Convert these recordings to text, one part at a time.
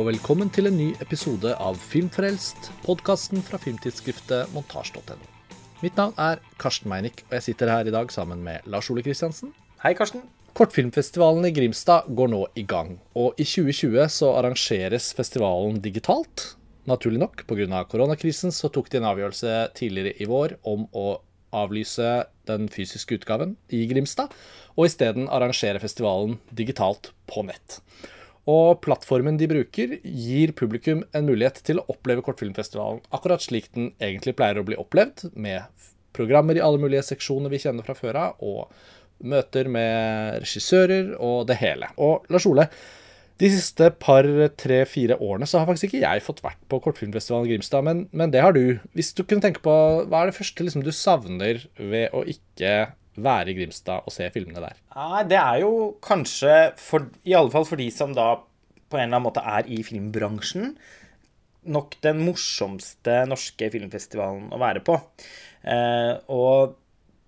og velkommen til en ny episode av Filmfrelst, podkasten fra filmtidsskriftet montasj.no. Mitt navn er Karsten Meinick, og jeg sitter her i dag sammen med Lars Ole Kristiansen. Hei, Karsten. Kortfilmfestivalen i Grimstad går nå i gang, og i 2020 så arrangeres festivalen digitalt. Naturlig nok, pga. koronakrisen så tok de en avgjørelse tidligere i vår om å avlyse den fysiske utgaven i Grimstad, og isteden arrangere festivalen digitalt på nett. Og plattformen de bruker, gir publikum en mulighet til å oppleve kortfilmfestivalen akkurat slik den egentlig pleier å bli opplevd, med programmer i alle mulige seksjoner vi kjenner fra før av, og møter med regissører og det hele. Og Lars Ole, de siste par, tre, fire årene så har faktisk ikke jeg fått vært på kortfilmfestivalen i Grimstad, men, men, det har du. Hvis du kunne tenke på, Hva er det første liksom, du savner ved å ikke være i Grimstad og se filmene der? Nei, det er jo kanskje, for, i alle fall for de som da på en eller annen måte er i filmbransjen, nok den morsomste norske filmfestivalen å være på. Eh, og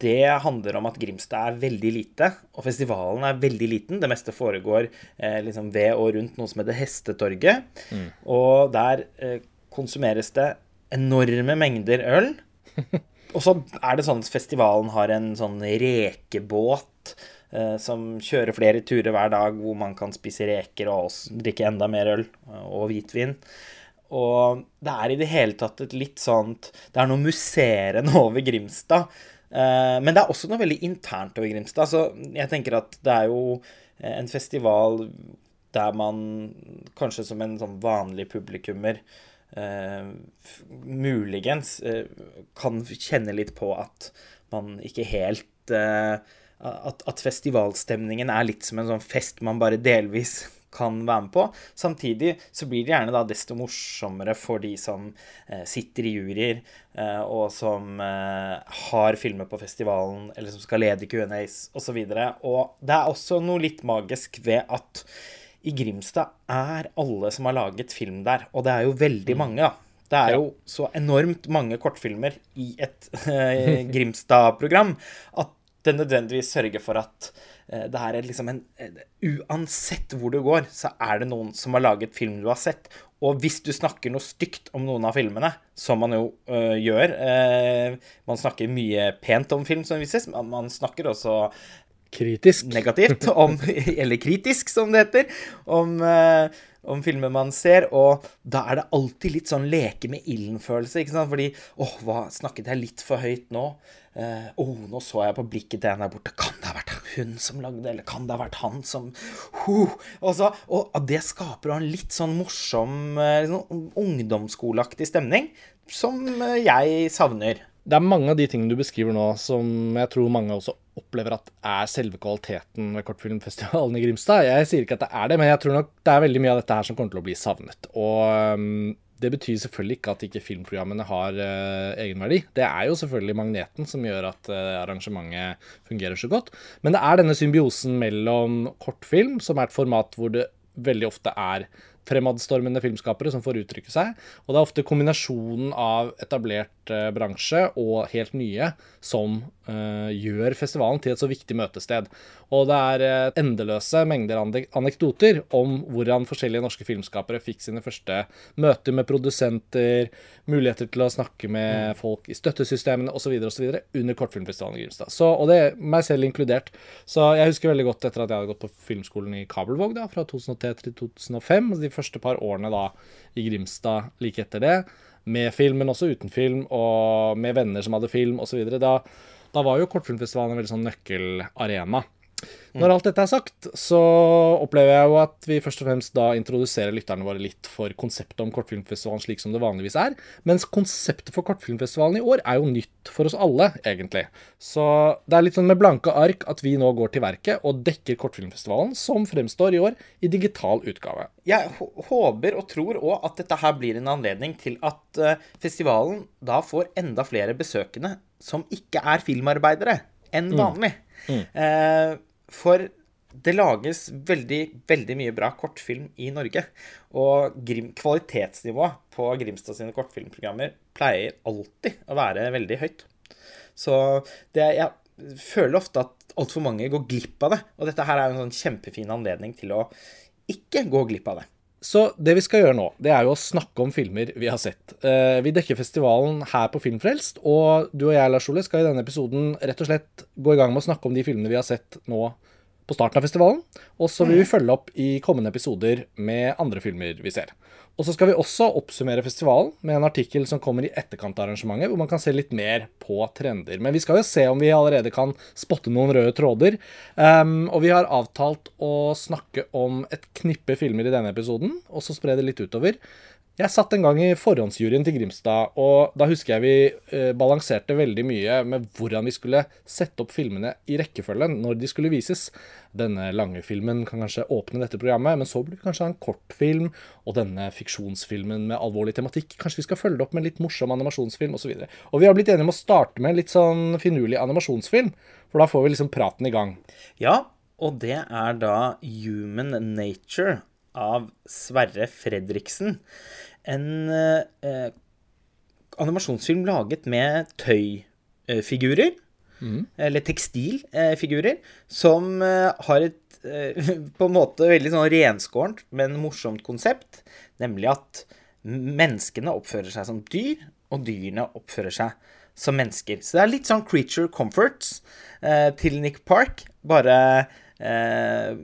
det handler om at Grimstad er veldig lite, og festivalen er veldig liten. Det meste foregår eh, liksom ved og rundt noe som heter Hestetorget. Mm. Og der eh, konsumeres det enorme mengder øl. Og så er det sånn at festivalen har en sånn rekebåt som kjører flere turer hver dag, hvor man kan spise reker og drikke enda mer øl eh, og hvitvin. Og det er i det hele tatt et litt sånt Det er noe musserende over Grimstad Eh, men det er også noe veldig internt over Grimstad. Så jeg tenker at det er jo eh, en festival der man kanskje som en sånn vanlig publikummer muligens kan kjenne litt på at man ikke helt at, at, festivalstemningen er litt som en sånn fest man bare delvis kan være med på. Samtidig så blir det gjerne da desto morsommere for de som eh, sitter i juryer, eh, og som eh, har filmer på festivalen, eller som skal lede Q&As osv. Og, og det er også noe litt magisk ved at i Grimstad er alle som har laget film der, og det er jo veldig mm. mange, da. Det er jo så enormt mange kortfilmer i et eh, Grimstad-program at det nødvendigvis sørger for at Eh, det her er liksom en Uansett hvor du går, så er det noen som har laget film du har sett. Og hvis du snakker noe stygt om noen av filmene, som man jo øh, gjør øh, Man snakker mye pent om film som vises, men man snakker også Kritisk. Negativt, om, eller kritisk, som det heter, om, øh, om filmer man ser. Og da er det alltid litt sånn leke med ilden-følelse, ikke sant? Fordi åh, hva, snakket jeg litt for høyt nå? Åh, oh, nå så jeg på blikket til en der borte. Kan det ha vært hun som lagde Eller kan det ha vært han som huh. og, så, og det skaper en litt sånn morsom, liksom, ungdomsskoleaktig stemning som eh, jeg savner. Det er mange av de tingene du beskriver nå som jeg tror mange også opplever at er selve kvaliteten ved kortfilmfestivalen i Grimstad. Jeg sier ikke at det er det, men jeg tror nok det er veldig mye av dette her som kommer til å bli savnet. Og um, det betyr selvfølgelig ikke at ikke filmprogrammene har uh, egenverdi. Det er jo selvfølgelig magneten som gjør at uh, arrangementet fungerer så godt. Men det er denne symbiosen mellom kortfilm, som er et format hvor det veldig ofte er fremadstormende filmskapere som får uttrykke seg. Og det er ofte kombinasjonen av etablert uh, bransje og helt nye som gjør festivalen til et så viktig møtested. Og det er uh, endeløse mengder anekdoter om hvordan forskjellige norske filmskapere fikk sine første møter med produsenter, muligheter til å snakke med mm. folk i støttesystemene osv. osv. under kortfilmfestivalen i Grimstad. Så, og det er meg selv inkludert. Så jeg husker veldig godt etter at jeg hadde gått på filmskolen i Kabelvåg da, fra 2003 til 2005. Altså de første par årene da i Grimstad like etter det med film, men også uten film, og med venner som hadde film osv. Da, da var jo kortfilmfestivalen en veldig sånn nøkkelarena. Når alt dette er sagt, så opplever jeg jo at vi først og fremst da introduserer lytterne våre litt for konseptet om kortfilmfestivalen slik som det vanligvis er. Mens konseptet for kortfilmfestivalen i år er jo nytt for oss alle, egentlig. Så det er litt sånn med blanke ark at vi nå går til verket og dekker kortfilmfestivalen, som fremstår i år, i digital utgave. Jeg håper og tror òg at dette her blir en anledning til at eh, festivalen da får enda flere besøkende som ikke er filmarbeidere enn mm. vanlig. Mm. Mm. Eh, for det lages veldig, veldig mye bra kortfilm i Norge. Og kvalitetsnivået på Grimstad sine kortfilmprogrammer pleier alltid å være veldig høyt. Så det, jeg føler ofte at altfor mange går glipp av det. Og dette her er jo en sånn kjempefin anledning til å ikke gå glipp av det. Så det vi skal gjøre nå, det er jo å snakke om filmer vi har sett. Eh, vi dekker festivalen her på Filmfrelst, og du og jeg, Lars Ole, skal i denne episoden rett og slett gå i gang med å snakke om de filmene vi har sett nå på starten av festivalen. Og så vil vi følge opp i kommende episoder med andre filmer vi ser. Og så skal vi også oppsummere festivalen med en artikkel som kommer i etterkant av arrangementet, hvor man kan se litt mer på trender. Men vi skal jo se om vi allerede kan spotte noen røde tråder. Um, og vi har avtalt å snakke om et knippe filmer i denne episoden, og så spre det litt utover. Jeg satt en gang i forhåndsjuryen til Grimstad, og da husker jeg vi eh, balanserte veldig mye med hvordan vi skulle sette opp filmene i rekkefølgen når de skulle vises. Denne lange filmen kan kanskje åpne dette programmet, men så blir det kanskje en kortfilm, og denne fiksjonsfilmen med alvorlig tematikk. Kanskje vi skal følge det opp med en litt morsom animasjonsfilm, osv. Og, så og vi har blitt enige om å starte med en litt sånn finurlig animasjonsfilm, for da får vi liksom praten i gang. Ja, og det er da Human Nature av Sverre Fredriksen. En eh, animasjonsfilm laget med tøyfigurer. Mm. Eller tekstilfigurer. som eh, har et eh, på en måte veldig sånn renskårent, men morsomt konsept. Nemlig at menneskene oppfører seg som dyr, og dyrene oppfører seg som mennesker. Så det er litt sånn Creature Comforts eh, til Nick Park, bare eh,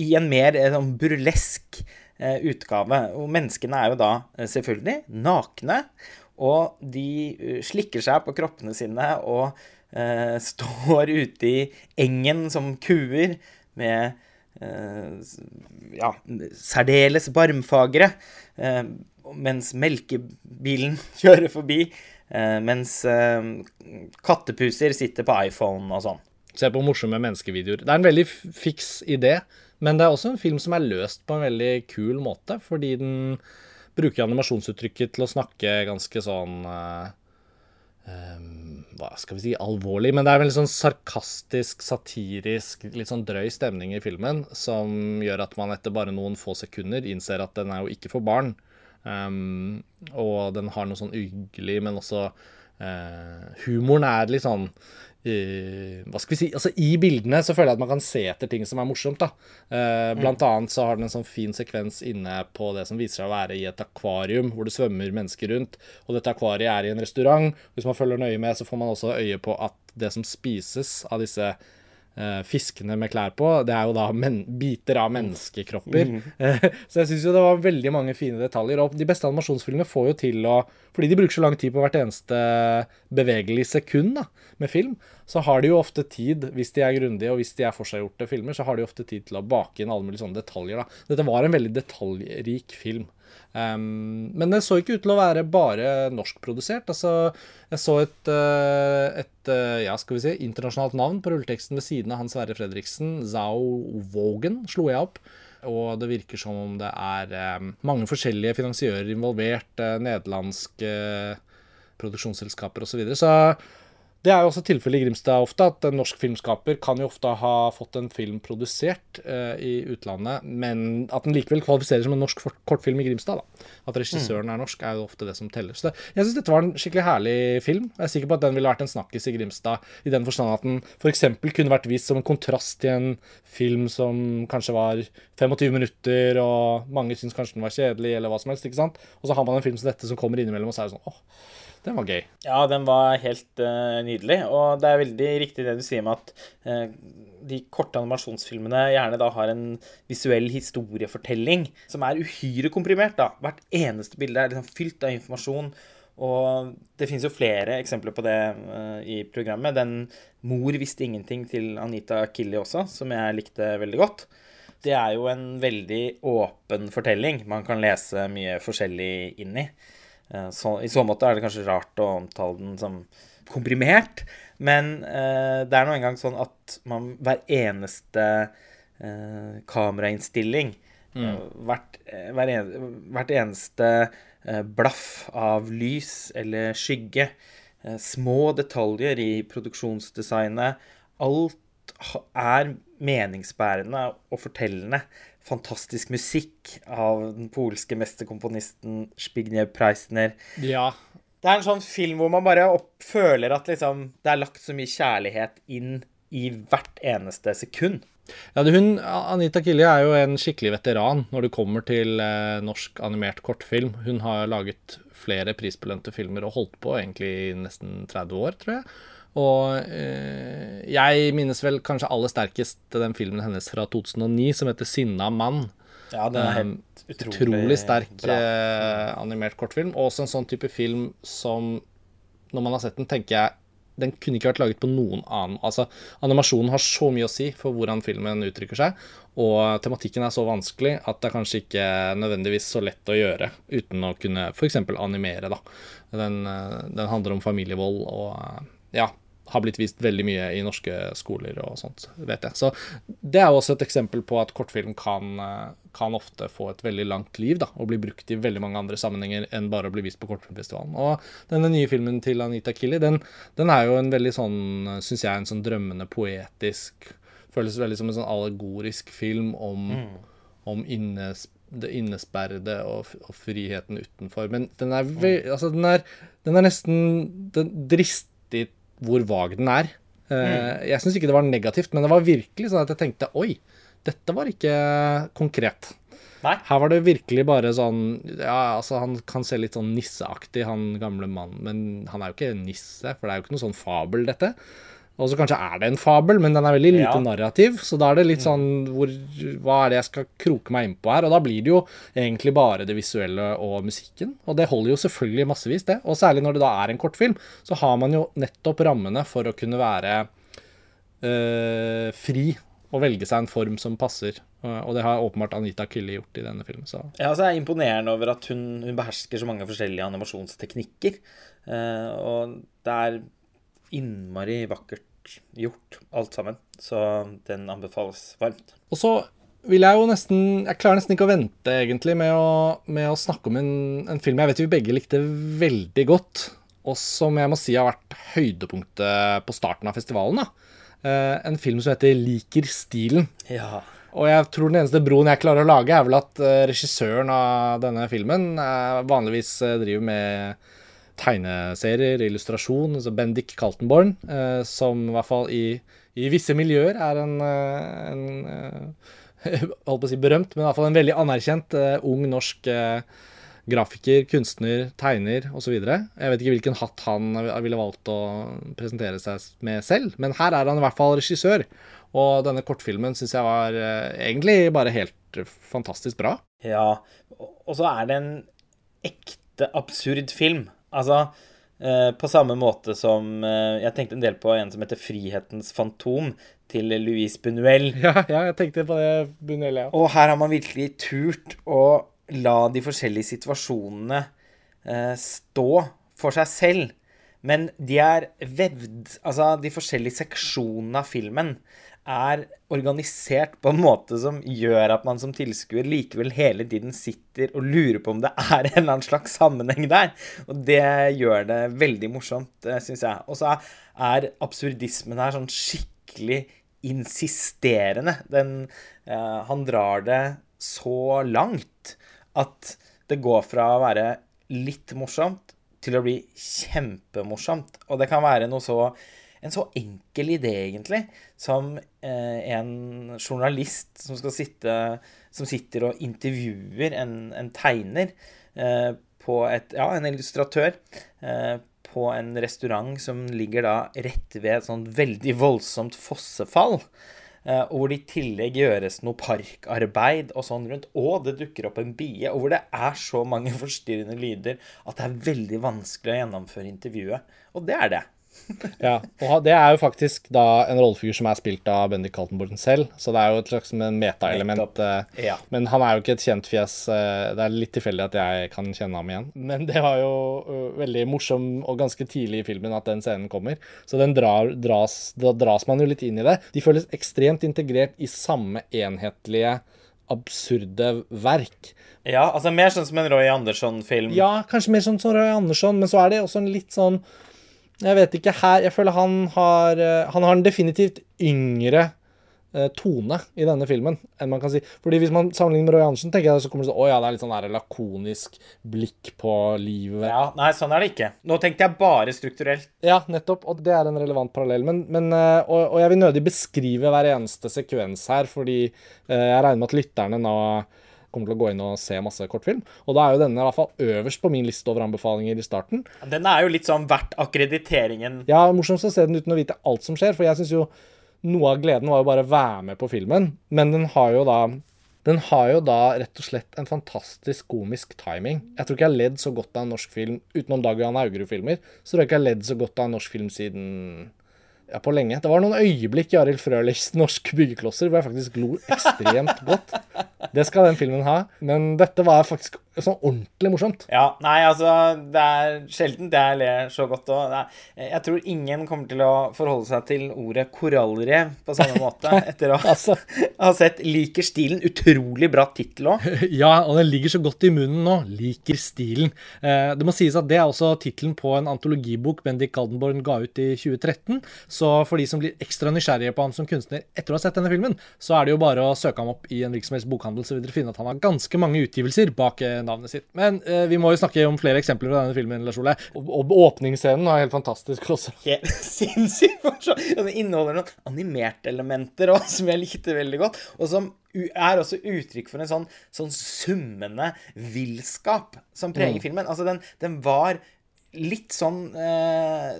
i en mer eh, sånn burlesk eh, utgave. Og menneskene er jo da eh, selvfølgelig nakne, og de slikker seg på kroppene sine og eh, står ute i engen som kuer med eh, ja, særdeles barmfagre, eh, mens melkebilen kjører forbi, mens kattepuser sitter på iPhone og sånn. Se på morsomme menneskevideoer. Det er en veldig fiks idé. Men det er også en film som er løst på en veldig kul måte, fordi den bruker animasjonsuttrykket til å snakke ganske sånn um, Hva skal vi si alvorlig, men det er veldig sånn sarkastisk, satirisk, litt sånn drøy stemning i filmen som gjør at man etter bare noen få sekunder innser at den er jo ikke for barn. Um, og den har noe sånn uhyggelig, men også uh, Humoren er litt sånn hva skal vi si, altså I bildene så føler jeg at man kan se etter ting som er morsomt. da. Uh, blant mm. annet så har den en sånn fin sekvens inne på det som viser seg å være i et akvarium, hvor det svømmer mennesker rundt. Og dette akvariet er i en restaurant. Hvis man følger nøye med, så får man også øye på at det som spises av disse fiskene med klær på, det er jo da biter av menneskekropper. Mm. Så jeg syns jo det var veldig mange fine detaljer. Og de beste animasjonsfilmene får jo til å Fordi de bruker så lang tid på hvert eneste bevegelig sekund da, med film, så har de jo ofte tid, hvis de er grundige og hvis de er forseggjorte filmer, så har de ofte tid til å bake inn alle mulige sånne detaljer. da. Dette var en veldig detaljrik film. Um, men det så ikke ut til å være bare norskprodusert. Altså, jeg så et, uh, et uh, ja, skal vi si, internasjonalt navn på rulleteksten ved siden av Hans Sverre Fredriksen. Zao Wogen slo jeg opp. Og det virker som om det er um, mange forskjellige finansiører involvert. Uh, nederlandske produksjonsselskaper osv. Så, videre. så det er jo også tilfellet i Grimstad ofte, at en norsk filmskaper kan jo ofte ha fått en film produsert uh, i utlandet, men at den likevel kvalifiserer som en norsk kortfilm i Grimstad. da. At regissøren er norsk, er jo ofte det som teller. Så det, jeg syns dette var en skikkelig herlig film. Jeg er sikker på at den ville vært en snakkis i Grimstad, i den forstand at den f.eks. kunne vært vist som en kontrast til en film som kanskje var 25 minutter, og mange syns kanskje den var kjedelig, eller hva som helst. ikke sant? Og så har man en film som dette som kommer innimellom, og så er det sånn åh, den var gøy. Ja, den var helt uh, nydelig. Og det er veldig riktig det du sier med at uh, de korte animasjonsfilmene gjerne da har en visuell historiefortelling som er uhyre komprimert. da. Hvert eneste bilde er liksom fylt av informasjon. Og det finnes jo flere eksempler på det uh, i programmet. Den 'Mor visste ingenting' til Anita Killi også, som jeg likte veldig godt. Det er jo en veldig åpen fortelling man kan lese mye forskjellig inn i. Eh, så, I så måte er det kanskje rart å omtale den som komprimert, men eh, det er nå engang sånn at man hver eneste eh, kamerainnstilling, mm. Eh, hvert, eh, hver en, hvert, eneste eh, blaff av lys eller skygge, små detaljer i produksjonsdesignet Alt er meningsbærende og fortellende fantastisk musikk av den polske mesterkomponisten Spigniew Preisner. Ja. Det er en sånn film hvor man bare føler at liksom, det er lagt så mye kjærlighet inn i hvert eneste sekund. Ja, hun, Anita Killie er jo en skikkelig veteran når det kommer til eh, norsk animert kortfilm. Hun har laget flere prisbelønte filmer og holdt på egentlig i nesten 30 år, tror jeg. Og eh, jeg minnes vel kanskje aller sterkest den filmen hennes fra 2009 som heter 'Sinna mann'. Ja, den er helt utrolig, Utrolig sterk eh, animert kortfilm. Og også en sånn type film som, når man har sett den, tenker jeg den kunne ikke vært laget på noen annen Altså, animasjonen har så mye å si for hvordan filmen uttrykker seg, og tematikken er så vanskelig at det er kanskje ikke nødvendigvis så lett å gjøre uten å kunne f.eks. animere, da. Den, eh, den handler om familievold og eh, ja, har blitt vist veldig mye i norske skoler og sånt, vet jeg. Så det er jo også et eksempel på at kortfilm kan, eh, kan ofte få et veldig langt liv, da, og bli brukt i veldig mange andre sammenhenger enn bare å bli vist på kortfilmfestivalen. Og denne nye filmen til Anita Killi, den, den er jo en veldig sånn, syns jeg, en sånn drømmende, poetisk Føles veldig som en sånn allegorisk film om, om innes, det innesperrede og, og friheten utenfor. Men den er, ve altså, den er, den er nesten den dristig hvor vag den er. Mm. Jeg syns ikke det var negativt, men det var virkelig sånn at jeg tenkte oi, dette var ikke konkret. Nei. Her var det virkelig bare sånn Ja, altså, han kan se litt sånn nisseaktig, han gamle mannen, men han er jo ikke nisse, for det er jo ikke noe sånn fabel, dette. Og så kanskje er det en fabel, men den er veldig lite Ja. narrativ. Så da er det litt sånn hvor, Hva er det jeg skal kroke meg inn på her? Og da blir det jo egentlig bare det visuelle og musikken. Og det holder jo selvfølgelig massevis, det. Og særlig når det da er en kortfilm, så har man jo nettopp rammene for å kunne være øh, fri og velge seg en form som passer. Og det har åpenbart Anita Kille gjort i denne filmen. Så Ja, altså jeg er imponerende over at hun, hun behersker så mange forskjellige animasjonsteknikker. Uh, og det er innmari vakkert gjort, alt sammen. Så den anbefales varmt. Og så vil jeg jo nesten Jeg klarer nesten ikke å vente, egentlig, med å, med å snakke om en, en film jeg vet vi begge likte veldig godt, og som jeg må si har vært høydepunktet på starten av festivalen. da. Eh, en film som heter 'Liker stilen'. Ja. Og jeg tror den eneste broen jeg klarer å lage, er vel at eh, regissøren av denne filmen eh, vanligvis eh, driver med tegneserier, illustrasjon, altså Bendik Kaltenborn, eh, som i hvert fall i, i visse miljøer er en, eh, en eh, holdt på å si berømt, men i hvert fall en veldig anerkjent ung norsk grafiker, kunstner, tegner osv. Jeg vet ikke hvilken hatt han ville valgt å presentere seg med selv, men her er han i hvert fall regissør. Og denne kortfilmen syns jeg var egentlig bare helt fantastisk bra. Ja, og så er det en ekte absurd film. Altså, eh, på samme måte som eh, Jeg tenkte en del på en som heter 'Frihetens fantom' til Louise Bunuel. Ja, ja jeg tenkte på det, Bunuel, ja. Og her har man virkelig turt å la de forskjellige situasjonene eh, stå for seg selv. Men de er vevd Altså, de forskjellige seksjonene av filmen er organisert på en måte som gjør at man som tilskuer likevel hele tiden sitter og lurer på om det er en eller annen slags sammenheng der. Og det gjør det veldig morsomt, syns jeg. Og så er absurdismen her sånn skikkelig insisterende. Den, uh, han drar det så langt at det går fra å være litt morsomt til å bli kjempemorsomt. Og det kan være noe så en så enkel idé, egentlig, som eh, en journalist som sitte Som sitter og intervjuer en, en tegner eh, på et Ja, en illustratør. Eh, på en restaurant som ligger da rett ved et sånt veldig voldsomt fossefall. Eh, og hvor det i tillegg gjøres noe parkarbeid og sånn rundt. Og det dukker opp en bie. Og hvor det er så mange forstyrrende lyder at det er veldig vanskelig å gjennomføre intervjuet. Og det er det. Ja, og det er jo faktisk da en rollefigur som er spilt av Bendik Kaltenborn selv, så det er jo et slags en metaelement. Eh, Ja. Men han er jo ikke et kjent fjes. eh, Det er litt tilfeldig at jeg kan kjenne ham igjen. Men det var jo veldig morsom og ganske tidlig i filmen at den scenen kommer. Så den drar, dras, da dras man jo litt inn i det. De føles ekstremt integrert i samme enhetlige, absurde verk. Ja, altså mer sånn som en Roy Andersson-film. Ja, kanskje mer sånn som Roy Andersson, men så er det også en litt sånn Jeg vet ikke her Jeg føler han har eh, Han har en definitivt yngre eh, tone i denne filmen enn man kan si. Fordi hvis man sammenligner med Roy Andersen, tenker jeg så kommer det sånn Å ja, det er litt sånn der lakonisk blikk på livet. Ja, Nei, sånn er det ikke. Nå tenkte jeg bare strukturelt. Ja, nettopp. Og det er en relevant parallell. Men, men eh, og, og, jeg vil nødig beskrive hver eneste sekvens her, fordi jeg regner med at lytterne nå kommer til å gå inn og se masse kortfilm. Og da er jo denne i hvert fall øverst på min liste over anbefalinger i starten. Den er jo litt sånn verdt akkrediteringen. Ja, morsomst å se den uten å vite alt som skjer, for jeg syns jo noe av gleden var jo bare å være med på filmen, men den har jo da den har jo da rett og slett en fantastisk komisk timing. Jeg tror ikke jeg har ledd så godt av en norsk film utenom Dag Johan Haugerud-filmer. Så tror jeg ikke jeg har ledd så godt av en norsk film siden ja, på lenge. Det var noen øyeblikk i Arild Frølichs norske byggeklosser hvor jeg faktisk lo ekstremt godt. Det skal den filmen ha. Men dette var faktisk sånn ordentlig morsomt. Ja, nei, altså Det er sjelden jeg ler så godt òg. Jeg tror ingen kommer til å forholde seg til ordet korallrev på samme måte etter å altså. ha sett 'Liker stilen'. Utrolig bra tittel òg. Ja, og den ligger så godt i munnen nå. 'Liker stilen'. Eh, det må sies at det er også tittelen på en antologibok Bendik Galdenborn ga ut i 2013. Så for de som blir ekstra nysgjerrige på ham som kunstner etter å ha sett denne filmen, så er det jo bare å søke ham opp i en hvilken bokhandel, så vil dere finne at han har ganske mange utgivelser bak eh, navnet sitt. Men eh, vi må jo snakke om flere eksempler fra denne filmen. Lars Ole. Og, og åpningsscenen er helt fantastisk også. Helt sinnssykt. Den inneholder noen animerte elementer også, som jeg likte veldig godt. Og som er også uttrykk for en sånn, sånn summende villskap som preger mm. filmen. Altså, den, den, var litt sånn eh,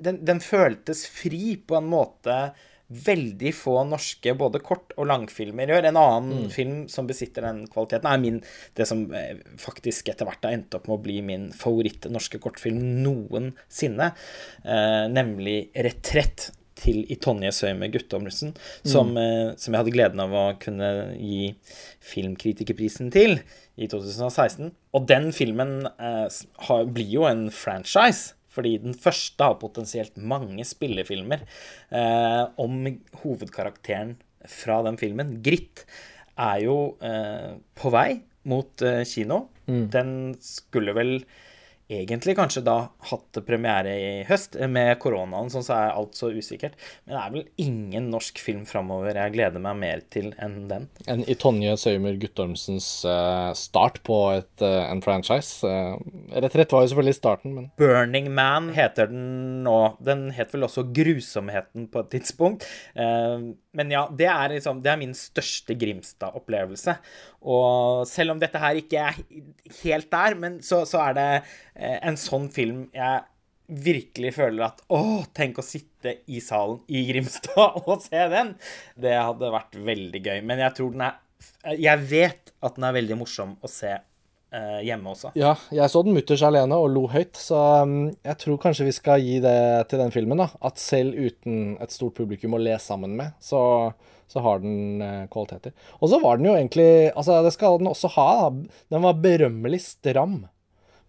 den, den føltes fri på en måte veldig få norske både kort- og langfilmer gjør. En annen mm. film som besitter den kvaliteten, er min, det som eh, faktisk etter hvert har endt opp med å bli min favoritt-norske kortfilm noensinne, eh, nemlig 'Retrett' til I Tonje Søyme Guttormsen, som, mm. eh, som, jeg hadde gleden av å kunne gi Filmkritikerprisen til i 2016. Og den filmen eh, har, blir jo en franchise. Fordi den første har potensielt mange spillefilmer eh, om hovedkarakteren fra den filmen. Gritt er jo eh, på vei mot eh, kino. Mm. Den skulle vel egentlig kanskje da hatt premiere i høst. Med koronaen sånn så er alt så usikkert. Men det er vel ingen norsk film framover jeg gleder meg mer til enn den. En i Tonje Søymer Guttormsens uh, start på et, uh, en franchise. Uh, Retrett var jo selvfølgelig starten, men Burning Man heter den nå. Den het vel også Grusomheten på et tidspunkt. Uh, men ja, det er, liksom, det er min største Grimstad-opplevelse. Og selv om dette her ikke er helt der, men så, så er det eh, en sånn film jeg virkelig føler at Å, tenk å sitte i salen i Grimstad og se den! Det hadde vært veldig gøy. Men jeg tror den er Jeg vet at den er veldig morsom å se eh, hjemme også. Ja, jeg så den mutters alene og lo høyt, så um, jeg tror kanskje vi skal gi det til den filmen. da, At selv uten et stort publikum å le sammen med, så, så har den eh, kvaliteter. Og så var den jo egentlig Altså, det skal den også ha. da, Den var berømmelig stram.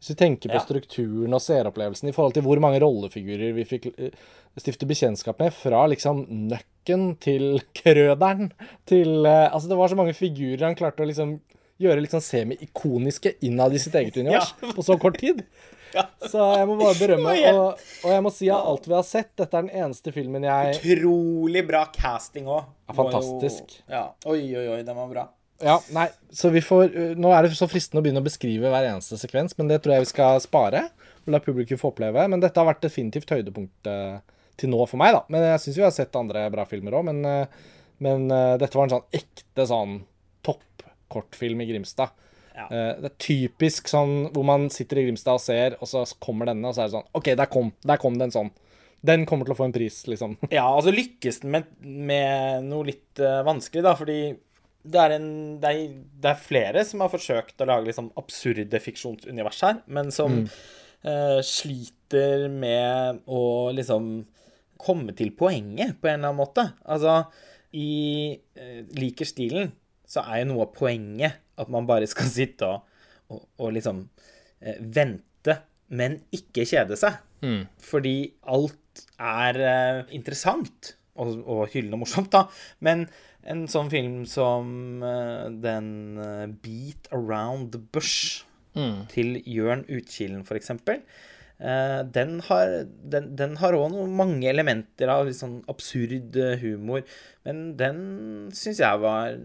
Hvis vi tenker på ja. strukturen og seeropplevelsen i forhold til hvor mange rollefigurer vi fikk eh, stifte bekjentskap med, fra liksom nøkken til krøderen til eh, Altså, det var så mange figurer han klarte å liksom gjøre litt sånn semi-ikoniske innad i sitt eget univers ja. på så kort tid. Ja. Så jeg må bare berømme, og, og, jeg må si av alt vi har sett, dette er den eneste filmen jeg Utrolig bra casting òg. Ja, fantastisk. Ja. Oi, oi, oi, den var bra. Ja, nei, så vi får Nå er det så fristende å begynne å beskrive hver eneste sekvens, men det tror jeg vi skal spare. Og la publikum få oppleve. Men dette har vært definitivt høydepunktet til nå for meg, da. Men jeg syns vi har sett andre bra filmer òg, men, eh, men, uh, dette var en sånn ekte sånn kortfilm i Grimstad. Ja. Uh, det er typisk sånn hvor man sitter i Grimstad og ser, og så kommer denne, og så er det sånn OK, der kom, der kom det en sånn. Den kommer til å få en pris, liksom. ja, altså lykkes den med, med noe litt uh, vanskelig, da, fordi det er, en, det, er, det er, flere som har forsøkt å lage liksom absurde fiksjonsunivers her, men som mm. uh, sliter med å liksom komme til poenget på en eller annen måte. Altså, i Liker stilen så er jo noe av poenget at man bare skal sitte og, og, og liksom eh, vente, men ikke kjede seg. Mm. Fordi alt er eh, interessant og, og, hyllende morsomt, da. Men en sånn film som eh, den eh, Beat Around the Bush mm. til Jørn Utkilen, for eksempel, den har den, den har òg mange elementer av litt sånn absurd eh, humor. Men den syns jeg var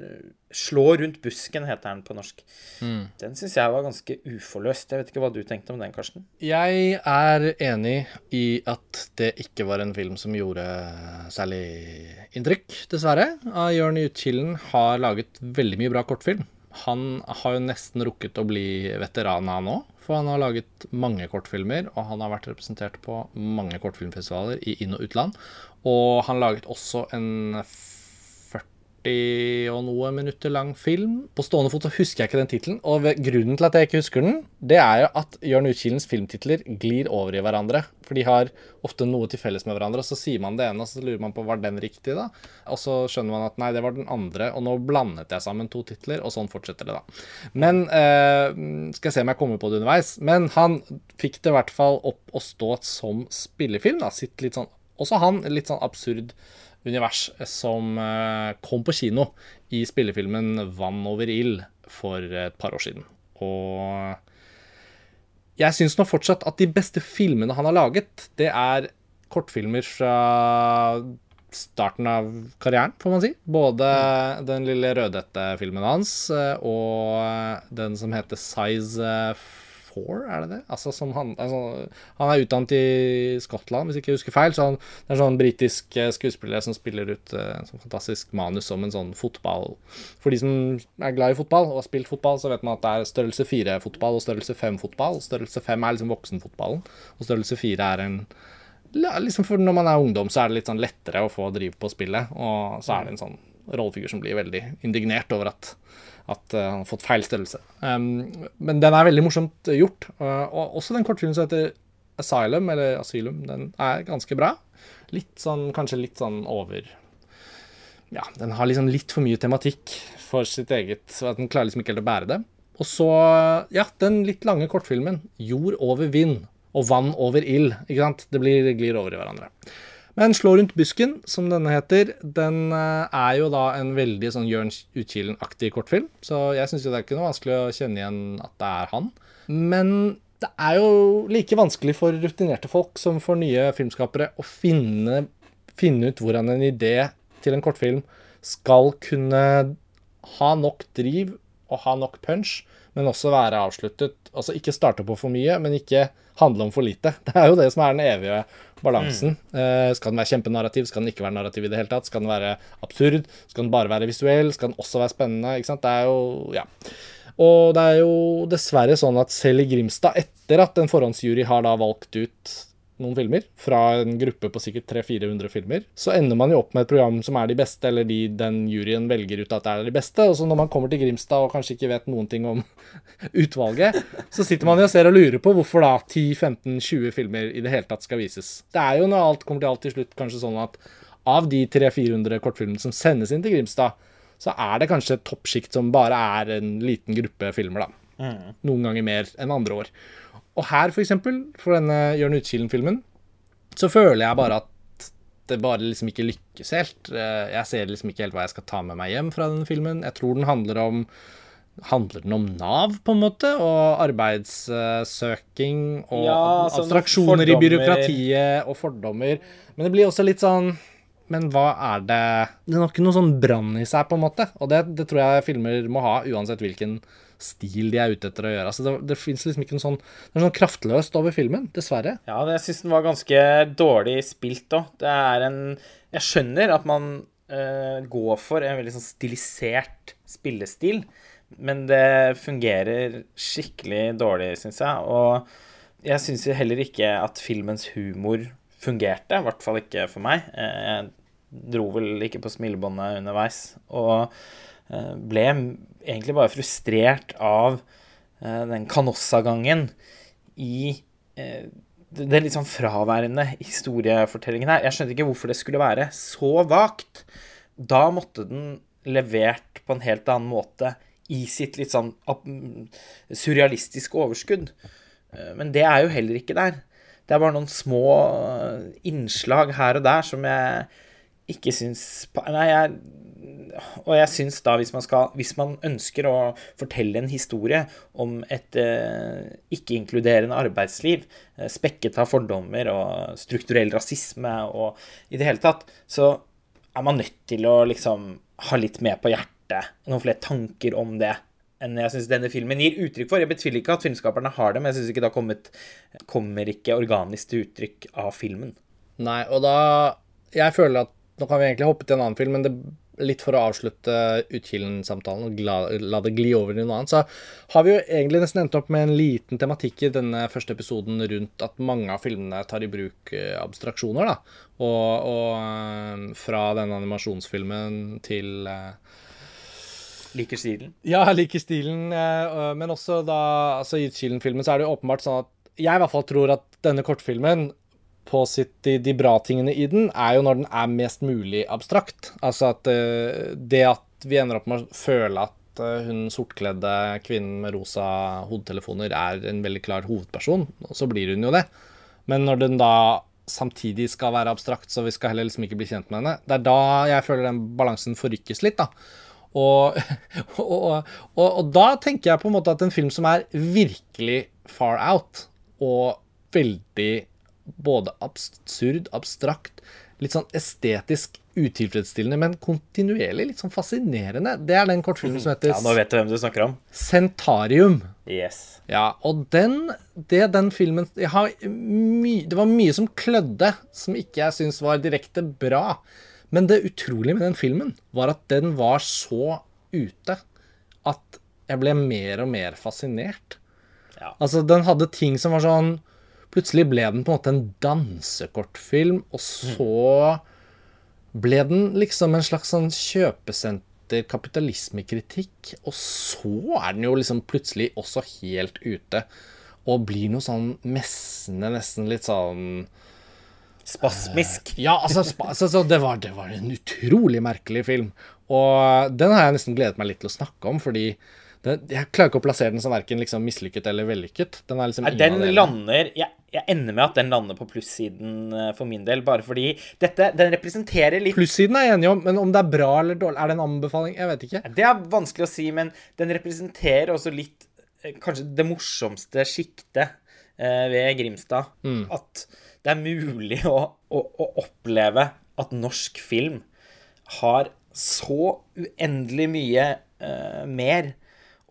Slå rundt busken, heter den på norsk. Mm. Den syns jeg var ganske uforløst. Jeg vet ikke hva du tenkte om den, Karsten? Jeg er enig i at det ikke var en film som gjorde særlig inntrykk, dessverre. Jørn Utkilden har laget veldig mye bra kortfilm. Han har jo nesten rukket å bli veteran han nå, for han har laget mange kortfilmer, og han har vært representert på mange kortfilmfestivaler i inn- og utland. Og han laget også en 40 og noe minutter lang film. På stående fot så husker jeg ikke den tittelen, og grunnen til at jeg ikke husker den, det er jo at Jørn Utkildens filmtitler glir over i hverandre. For de har ofte noe til felles med hverandre, og så sier man det ene, og så lurer man på var den riktig, da? Og så skjønner man at nei, det var den andre, og nå blandet jeg sammen to titler, og sånn fortsetter det, da. Men eh, Skal jeg se om jeg kommer på det underveis. Men han fikk det i hvert fall opp å stå som spillefilm, da. Sitt litt sånn Også han litt sånn absurd univers som eh, kom på kino i spillefilmen 'Vann over ild' for et par år siden. Og jeg syns nå fortsatt at de beste filmene han har laget, det er kortfilmer fra starten av karrieren, får man si. Både den lille Rødhette-filmen hans eh, og den som heter Size 4, er det det? Altså, han, altså, han, er utdannet i Skottland, hvis ikke jeg husker feil. Så han, det er sånn britisk eh, skuespiller som spiller ut uh, sånn fantastisk manus om en sånn fotball For de som er glad i fotball og har spilt fotball, så vet man at det er størrelse 4-fotball og størrelse 5-fotball. Størrelse 5 er liksom voksenfotballen, og størrelse 4 er en liksom for Når man er ungdom, så er det litt sånn lettere å få drive på spillet, og så er det en sånn rollefigur som blir veldig indignert over at at uh, han har fått feil størrelse. Um, men den er veldig morsomt gjort. Uh, og også den kortfilmen som heter Asylum, eller Asylum, den er ganske bra. Litt sånn, kanskje litt sånn over Ja, den har liksom litt for mye tematikk for sitt eget, så at den klarer liksom ikke helt å bære det. Og så, ja, den litt lange kortfilmen, 'Jord over vind' og 'Vann over ild'. Ikke sant? Det blir, glir over i hverandre. Men 'Slå rundt busken', som denne heter, den eh, er jo da en veldig sånn Jørn Utkilen-aktig kortfilm. Så jeg syns jo det er ikke noe vanskelig å kjenne igjen at det er han. Men det er jo like vanskelig for rutinerte folk som for nye filmskapere å finne, finne ut hvordan en idé til en kortfilm skal kunne ha nok driv og ha nok punch, men også være avsluttet. Altså ikke starte på for mye, men ikke handle om for lite. Det er jo det som er den evige balansen. Mm. Uh, skal den være kjempenarrativ? Skal den ikke være narrativ i det hele tatt? Skal den være absurd? Skal den bare være visuell? Skal den også være spennende? Ikke sant? Det er jo Ja. Og det er jo dessverre sånn at selv i Grimstad, etter at en forhåndsjury har da valgt ut noen filmer, fra en gruppe på sikkert 300-400 filmer, så ender man jo opp med et program som er de beste, eller de den juryen velger ut at det er de beste. Og så når man kommer til Grimstad og kanskje ikke vet noen ting om utvalget, så sitter man jo og ser og lurer på hvorfor da 10-15-20 filmer i det hele tatt skal vises. Det er jo når alt kommer til alt til slutt kanskje sånn at av de 300-400 kortfilmene som sendes inn til Grimstad, så er det kanskje et toppsjikt som bare er en liten gruppe filmer, da. Mm. Noen ganger mer enn andre år. Og her, for eksempel, for denne Jørn Utkilen-filmen, så føler jeg bare at det bare liksom ikke lykkes helt. Eh, jeg ser liksom ikke helt hva jeg skal ta med meg hjem fra denne filmen. Jeg tror den handler om Handler den om Nav, på en måte? Og arbeidssøking og ja, abstraksjoner abstraksjoner i byråkratiet og fordommer. Men det blir også litt sånn Men hva er det Det er nok noe sånn brann i seg, på en måte. Og det, det tror jeg filmer må ha, uansett hvilken stil de er ute etter å gjøre. Altså, det det fins liksom ikke noe sånn Det er sånn kraftløst over filmen, dessverre. Ja, jeg syns den var ganske dårlig spilt òg. Det er en Jeg skjønner at man uh, går for en veldig sånn stilisert spillestil, men det fungerer skikkelig dårlig, syns jeg. Og jeg syns heller ikke at filmens humor fungerte, i hvert fall ikke for meg. Eh, jeg dro vel ikke på smilebåndet underveis. Og Eh, ble egentlig bare frustrert av eh, den Canossa-gangen i eh, den litt sånn fraværende historiefortellingen her. Jeg skjønte ikke hvorfor det skulle være så vagt. Da måtte den levert på en helt annen måte i sitt litt sånn surrealistiske overskudd. Men det er jo heller ikke der. Det er bare noen små innslag her og der som jeg ikke syns Nei, jeg og jeg syns da, hvis man, skal, hvis man ønsker å fortelle en historie om et eh, ikke-inkluderende arbeidsliv, eh, spekket av fordommer og strukturell rasisme og i det hele tatt, så er man nødt til å liksom ha litt mer på hjertet, noen flere tanker om det enn jeg syns denne filmen gir uttrykk for. Jeg betviler ikke at filmskaperne har det, men jeg syns ikke det har kommet, kommer ikke organisk til uttrykk av filmen. Nei, og da Jeg føler at Nå kan vi egentlig hoppe til en annen film, men det, litt for å avslutte Utkilen-samtalen og la, la, det gli over i noe annet, så har vi jo egentlig nesten endt opp med en liten tematikk i denne første episoden rundt at mange av filmene tar i bruk uh, abstraksjoner, da. Og, og uh, fra denne animasjonsfilmen til uh, Liker stilen? Ja, liker stilen, men også da altså I Utkilen-filmen så er det jo åpenbart sånn at jeg i hvert fall tror at denne kortfilmen på sitt, de, de, bra tingene i den, er jo når den er mest mulig abstrakt. Altså at uh, det at vi ender opp med å føle at uh, hun sortkledde kvinnen med rosa hodetelefoner er en veldig klar hovedperson, så blir hun jo det. Men når den da samtidig skal være abstrakt, så vi skal heller liksom ikke bli kjent med henne, det er da jeg føler den balansen forrykkes litt, da. Og, og, og, og da tenker jeg på en måte at en film som er virkelig far out, og veldig både absurd, abstrakt, litt sånn estetisk utilfredsstillende, men kontinuerlig litt sånn fascinerende. Det er den kortfilmen som heter Ja, nå vet du hvem du snakker om. Sentarium. Yes. Ja, og den Det den filmen my, Det var mye som klødde, som ikke jeg syns var direkte bra. Men det utrolige med den filmen var at den var så ute at jeg ble mer og mer fascinert. Ja. Altså, den hadde ting som var sånn Plutselig ble den på en måte en dansekortfilm, og så ble den liksom en slags sånn kjøpesenter kapitalismekritikk. Og så er den jo liksom plutselig også helt ute. Og blir noe sånn messende, nesten litt sånn Spasmisk. Uh, ja, altså, altså det, var, det, var, en utrolig merkelig film. Og den har jeg nesten gledet meg litt til å snakke om, fordi den, jeg klarer ikke å plassere den som verken liksom mislykket eller vellykket. Den, liksom den lander jeg, jeg, ender med at den lander på plussiden eh, for min del, bare fordi dette Den representerer litt Plussiden er jeg enig om, men om det er bra eller dårlig Er det en anbefaling? Jeg vet ikke. Det er vanskelig å si, men den representerer også litt eh, Kanskje det morsomste sjiktet eh, ved Grimstad. Mm. At det er mulig å, å, å oppleve at norsk film har så uendelig mye eh, mer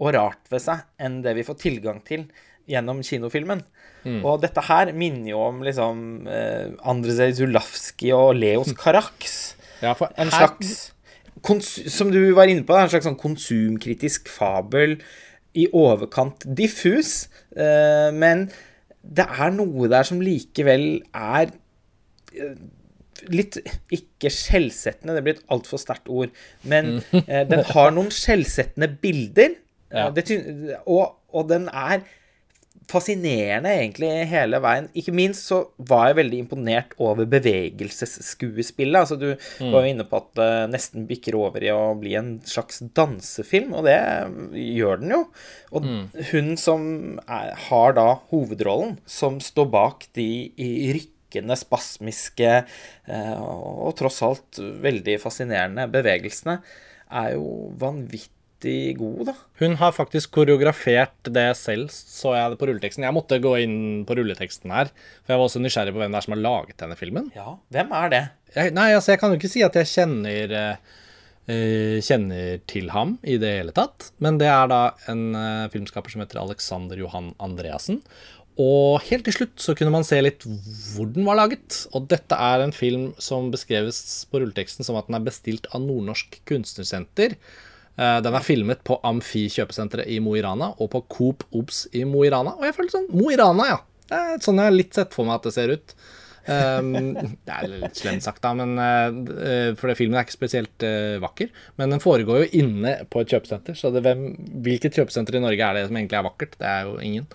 og rart ved seg enn det vi får tilgang til gjennom kinofilmen. Mm. Og dette her minner jo om liksom eh, Andrzej Zulawski og Leos Carax. Ja, en slags Som du var inne på, en slags sånn konsumkritisk fabel i overkant diffus. Eh, men det er noe der som likevel er eh, litt Ikke skjellsettende, det blir et altfor sterkt ord. Men mm. eh, den har noen skjellsettende bilder ja. Det, og, og, den er fascinerende egentlig hele veien. Ikke minst så var jeg veldig imponert over bevegelsesskuespillet. Altså du mm. var jo inne på at det nesten bikker over i å bli en slags dansefilm, og det gjør den jo. Og mm. hun som er, har da hovedrollen, som står bak de i rykkende, spasmiske eh, og tross alt veldig fascinerende bevegelsene, er jo vanvittig vanvittig god, da. Hun har faktisk koreografert det selv, så jeg det på rulleteksten. Jeg måtte gå inn på rulleteksten her, for jeg var også nysgjerrig på hvem det er som har laget denne filmen. Ja, hvem er det? Jeg, nei, altså, jeg kan jo ikke si at jeg kjenner uh, kjenner til ham i det hele tatt. Men det er da en uh, filmskaper som heter Alexander Johan Andreassen. Og helt til slutt så kunne man se litt hvor den var laget. Og dette er en film som beskreves på rulleteksten som at den er bestilt av Nordnorsk Kunstnersenter. Eh, den er filmet på Amfi kjøpesenteret i Mo i Rana og på Coop Obs i Mo i Rana. Og jeg føler sånn Mo i Rana, ja. Det er sånn jeg har litt sett for meg at det ser ut. Um, det er litt slemt sagt, da, men, uh, for det, filmen er ikke spesielt uh, vakker. Men den foregår jo inne på et kjøpesenter, så det, hvem, hvilket kjøpesenter i Norge er det som egentlig er vakkert? Det er jo ingen.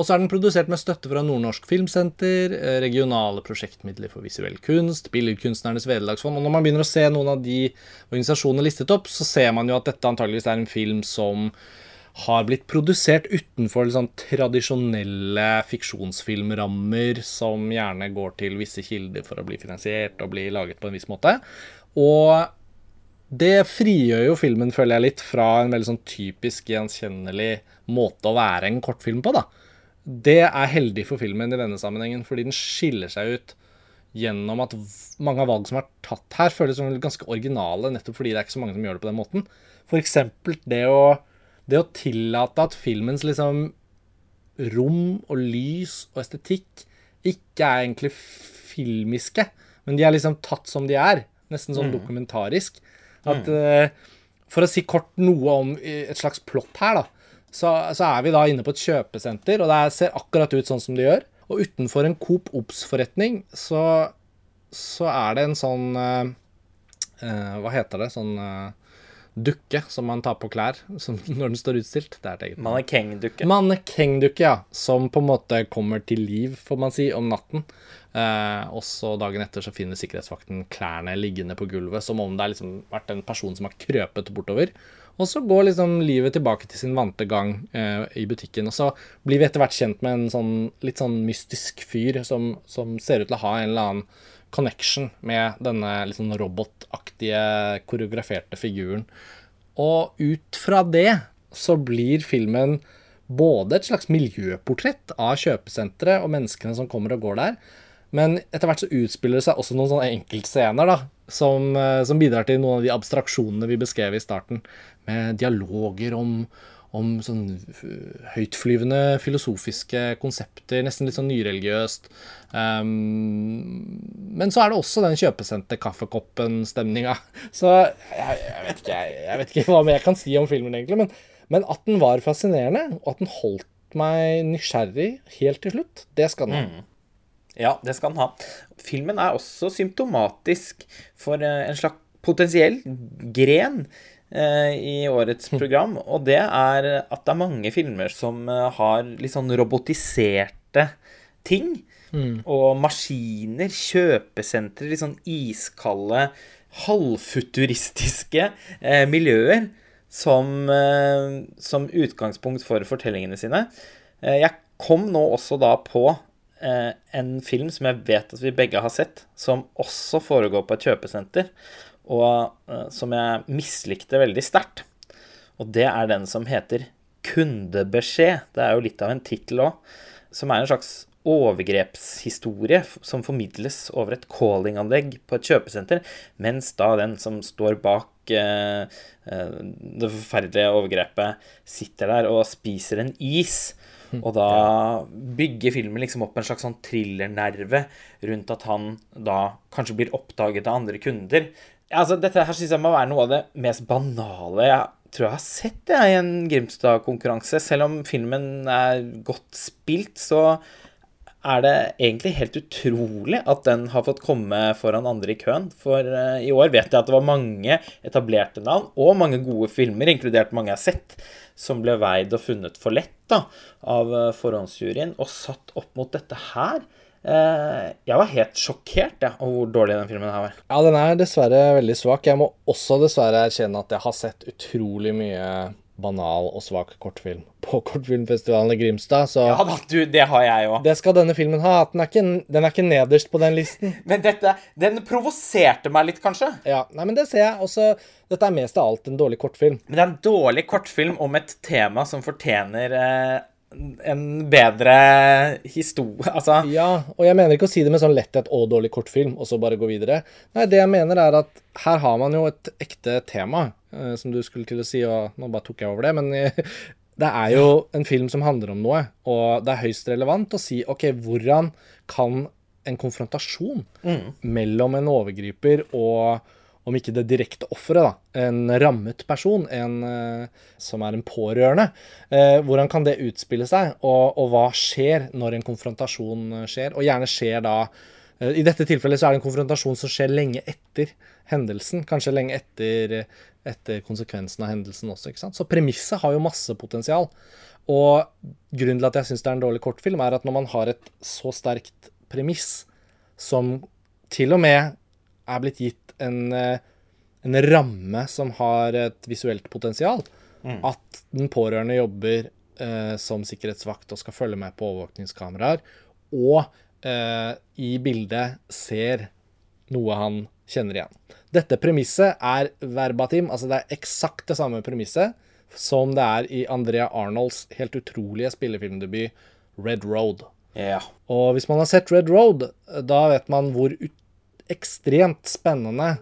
Og så er den produsert med støtte fra Nordnorsk Filmsenter, eh, regionale prosjektmidler for visuell kunst, Billedkunstnernes vederlagsfond. Og når man begynner å se noen av de organisasjonene listet opp, så ser man jo at dette antageligvis er en film som har blitt produsert utenfor liksom, tradisjonelle fiksjonsfilmrammer som gjerne går til visse kilder for å bli finansiert og bli laget på en viss måte. Og det frigjør jo filmen, føler jeg, litt fra en veldig sånn typisk gjenkjennelig måte å være en kortfilm på, da. Det er heldig for filmen i denne sammenhengen, fordi den skiller seg ut gjennom at mange av valg som er tatt her, føles som ganske originale, nettopp fordi det er ikke så mange som gjør det på den måten. Eksempel det å, det å tillate at filmens liksom rom og lys og estetikk ikke er egentlig filmiske, men de er liksom tatt som de er. Nesten sånn dokumentarisk. At eh, For å si kort noe om eh, et slags plott her, da. Så, så er vi da inne på et kjøpesenter, og det er- ser akkurat ut sånn som det gjør. Og utenfor en Coop Obs-forretning så, så er det en sånn eh, eh, Hva heter det? Sånn eh, dukke som man tar på klær som, når den står utstilt. Det er et eget Mannekengdukke. Mannekengdukke, ja. Som på en måte kommer til liv, får man si, om natten. Eh, og så dagen etter så finner sikkerhetsvakten klærne liggende på gulvet, som om det har liksom vært en person som har krøpet bortover. Og så går liksom livet tilbake til sin vante gang eh, i butikken. Og så blir vi etter hvert kjent med en sånn litt sånn mystisk fyr som, som ser ut til å ha en eller annen connection med denne liksom robotaktige, koreograferte figuren. Og ut fra det så blir filmen både et slags miljøportrett av kjøpesenteret og menneskene som kommer og går der, men etter hvert så utspiller det seg også noen sånne enkeltscener da, som, eh, som bidrar til noen av de abstraksjonene vi beskrev i starten, med dialoger om, om sånn høytflyvende filosofiske konsepter, nesten litt sånn nyreligiøst. Um, men så er det også den kjøpesendte kaffekoppen-stemninga. Så jeg, jeg, vet ikke, jeg, jeg vet ikke hva mer jeg kan si om filmen, egentlig. Men, men at den var fascinerende, og at den holdt meg nysgjerrig helt til slutt, det skal den ha. Ja, det skal den ha. Filmen er også symptomatisk for eh, en slags potensiell gren eh, i årets program, og det er at det er mange filmer som eh, har litt sånn robotiserte ting. Og maskiner, kjøpesentre, litt sånn iskalde, halvfuturistiske eh, miljøer som, eh, som utgangspunkt for fortellingene sine. Eh, jeg kom nå også da på eh, en film som jeg vet at vi begge har sett, som også foregår på et kjøpesenter, og eh, som jeg mislikte veldig sterkt. Og det er den som heter Kundebeskjed. Det er jo litt av en tittel òg. Som er en slags overgrepshistorie som formidles over et callinganlegg på et kjøpesenter, mens da den som står bak eh, eh, det forferdelige overgrepet, sitter der og spiser en is. Og da bygger filmen liksom opp en slags sånn thrillernerve rundt at han da kanskje blir oppdaget av andre kunder. Altså, dette her synes jeg må være noe av det mest banale jeg tror jeg har sett det i en Grimstad-konkurranse. Selv om filmen er godt spilt, så er det egentlig helt utrolig at den har fått komme foran andre i køen. For uh, i år vet jeg at det var mange etablerte navn, og mange gode filmer, inkludert mange jeg har sett, som ble veid og funnet for lett da, av eh, forhåndsjuryen, og satt opp mot dette her. Eh, jeg var helt sjokkert ja, over hvor dårlig den filmen her var. Ja, den er dessverre veldig svak. Jeg må også dessverre erkjenne at jeg har sett utrolig mye banal og svak kortfilm på kortfilmfestivalen i Grimstad, så Ja da, du, det har jeg òg. det skal denne filmen ha. Den er, ikke, den er ikke nederst på den listen. Men dette, den provoserte meg litt, kanskje. Ja, nei, men det ser jeg også. Dette er mest av alt en dårlig kortfilm. Men det er en dårlig kortfilm om et tema som fortjener eh, en bedre historie Altså. Ja, og jeg mener ikke å si det med sånn letthet og dårlig kortfilm, og så bare gå videre. Nei, det jeg mener er at her har man jo et ekte tema, eh, som du skulle til å si, og nå bare tok jeg over det, men eh, det er jo en film som handler om noe, og det er høyst relevant å si OK, hvordan kan en konfrontasjon mellom en overgriper og om ikke det direkte offeret, da, en rammet person, en eh, som er en pårørende. Eh, hvordan kan det utspille seg, og, og hva skjer når en konfrontasjon skjer? Og gjerne skjer da eh, I dette tilfellet så er det en konfrontasjon som skjer lenge etter hendelsen. Kanskje lenge etter, etter konsekvensen av hendelsen også. ikke sant? Så premisset har jo masse potensial. Og grunnen til at jeg syns det er en dårlig kortfilm, er at når man har et så sterkt premiss som til og med er blitt gitt en, eh, en ramme som har et visuelt potensial. At den pårørende jobber eh, som sikkerhetsvakt og skal følge med på overvåkningskameraer, og eh, i bildet ser noe han kjenner igjen. Dette premisset er verbatim, altså det er eksakt det samme premisset som det er i Andrea Arnolds helt utrolige spillefilmdebut Red Road. Ja. Og hvis man har sett Red Road, da vet man hvor ekstremt spennende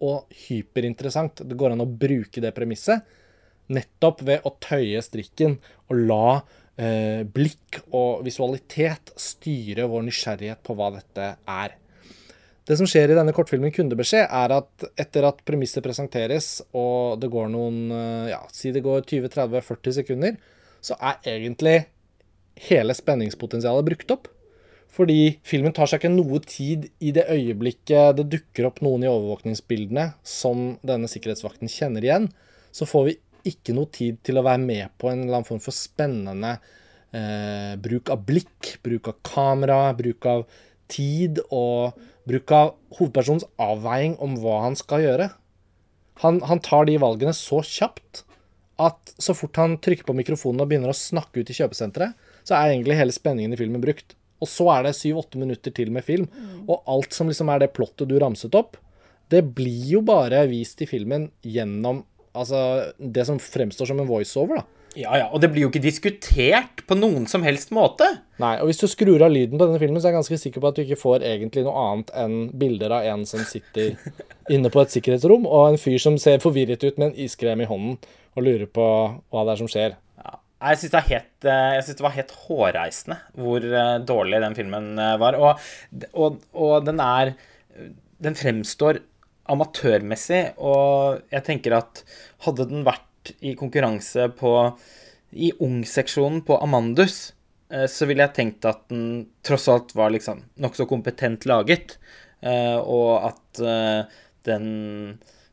og hyperinteressant det går an å bruke det premisset. Nettopp ved å tøye strikken og la eh, blikk og visualitet styre vår nysgjerrighet på hva dette er. Det som skjer i denne kortfilmen Kundebeskjed, er at etter at premisset presenteres, og det går noen eh, ja, si det går 20-30-40 sekunder, så er egentlig hele spenningspotensialet brukt opp. Fordi filmen tar seg ikke noe tid i det øyeblikket det dukker opp noen i overvåkningsbildene som denne sikkerhetsvakten kjenner igjen, så får vi ikke noe tid til å være med på en eller annen form for spennende eh, bruk av blikk, bruk av kamera, bruk av tid og bruk av hovedpersonens avveiing om hva han skal gjøre. Han, han tar de valgene så kjapt at så fort han trykker på mikrofonen og begynner å snakke ut i kjøpesenteret, så er egentlig hele spenningen i filmen brukt. Og så er det syv-åtte minutter til med film. Og alt som liksom er det plottet du ramset opp, det blir jo bare vist i filmen gjennom altså, det som fremstår som en voiceover, da. Ja, ja, og det blir jo ikke diskutert på noen som helst måte. Nei, og hvis du skrur av lyden på denne filmen, så er jeg ganske sikker på at du ikke får egentlig noe annet enn bilder av en som sitter inne på et sikkerhetsrom, og en fyr som ser forvirret ut med en iskrem i hånden og lurer på hva det er som skjer. Ja. Jeg syns det, det, var helt hårreisende hvor eh, dårlig den filmen eh, var. Og, og, og den er Den fremstår amatørmessig, og jeg tenker at hadde den vært i konkurranse på i ung-seksjonen på Amandus, eh, så ville jeg tenkt at den tross alt var liksom nokså kompetent laget, eh, og at eh, den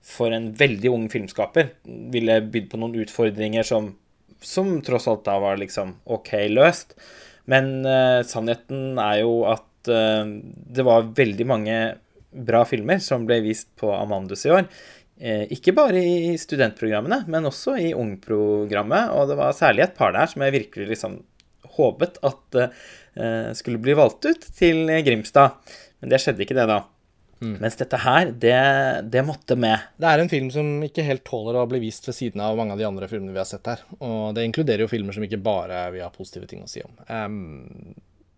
for en veldig ung filmskaper ville bydd på noen utfordringer som, som tross alt da var liksom OK løst. Men uh, sannheten er jo at uh, det var veldig mange bra filmer som ble vist på Amandus i år. Eh, ikke bare i studentprogrammene, men også i ungprogrammet. Og det var særlig et par der som jeg virkelig liksom håpet at uh, skulle bli valgt ut til Grimstad. Men det skjedde ikke, det, da. Mm. Mens dette her, det, det, måtte med. Det er en film som ikke helt tåler å bli vist ved siden av mange av de andre filmene vi har sett her. Og det inkluderer jo filmer som ikke bare vi har positive ting å si om. Um,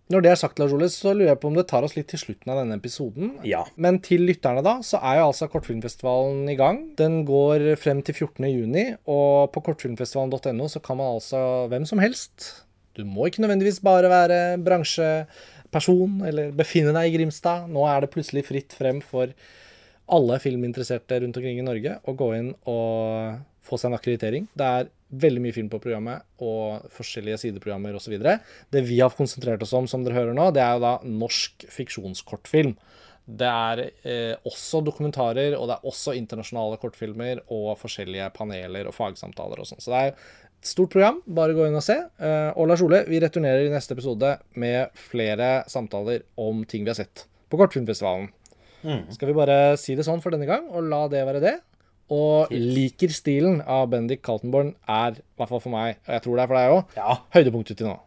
når det er sagt, Lars Ole, så lurer jeg på om det tar oss litt til slutten av denne episoden. Ja. Men til lytterne, da, så er jo altså Kortfilmfestivalen i gang. Den går frem til 14.6, og på kortfilmfestivalen.no så kan man altså hvem som helst Du må ikke nødvendigvis bare være bransjeperson eller befinne deg i Grimstad. Nå er det plutselig fritt frem for alle filminteresserte rundt omkring i Norge å gå inn og få seg en akkreditering. Det er veldig mye film på programmet og forskjellige sideprogrammer osv. Det vi har konsentrert oss om, som dere hører nå, det er jo da norsk fiksjonskortfilm. Det er eh, også dokumentarer, og det er også internasjonale kortfilmer og forskjellige paneler og fagsamtaler og sånn. Så det er stort program. Bare gå inn og se. Eh, og Lars Ole, vi returnerer i neste episode med flere samtaler om ting vi har sett på Kortfilmfestivalen. Mm. Skal vi bare si det sånn for denne gang, og la det være det? Og liker stilen av Bendik Kaltenborn er, i hvert fall for meg, og jeg tror det er for deg òg, ja. høydepunktet til nå.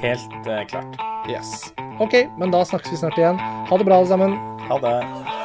Helt uh, klart. Yes. OK, men da snakkes vi snart igjen. Ha det bra, alle sammen. Ha det.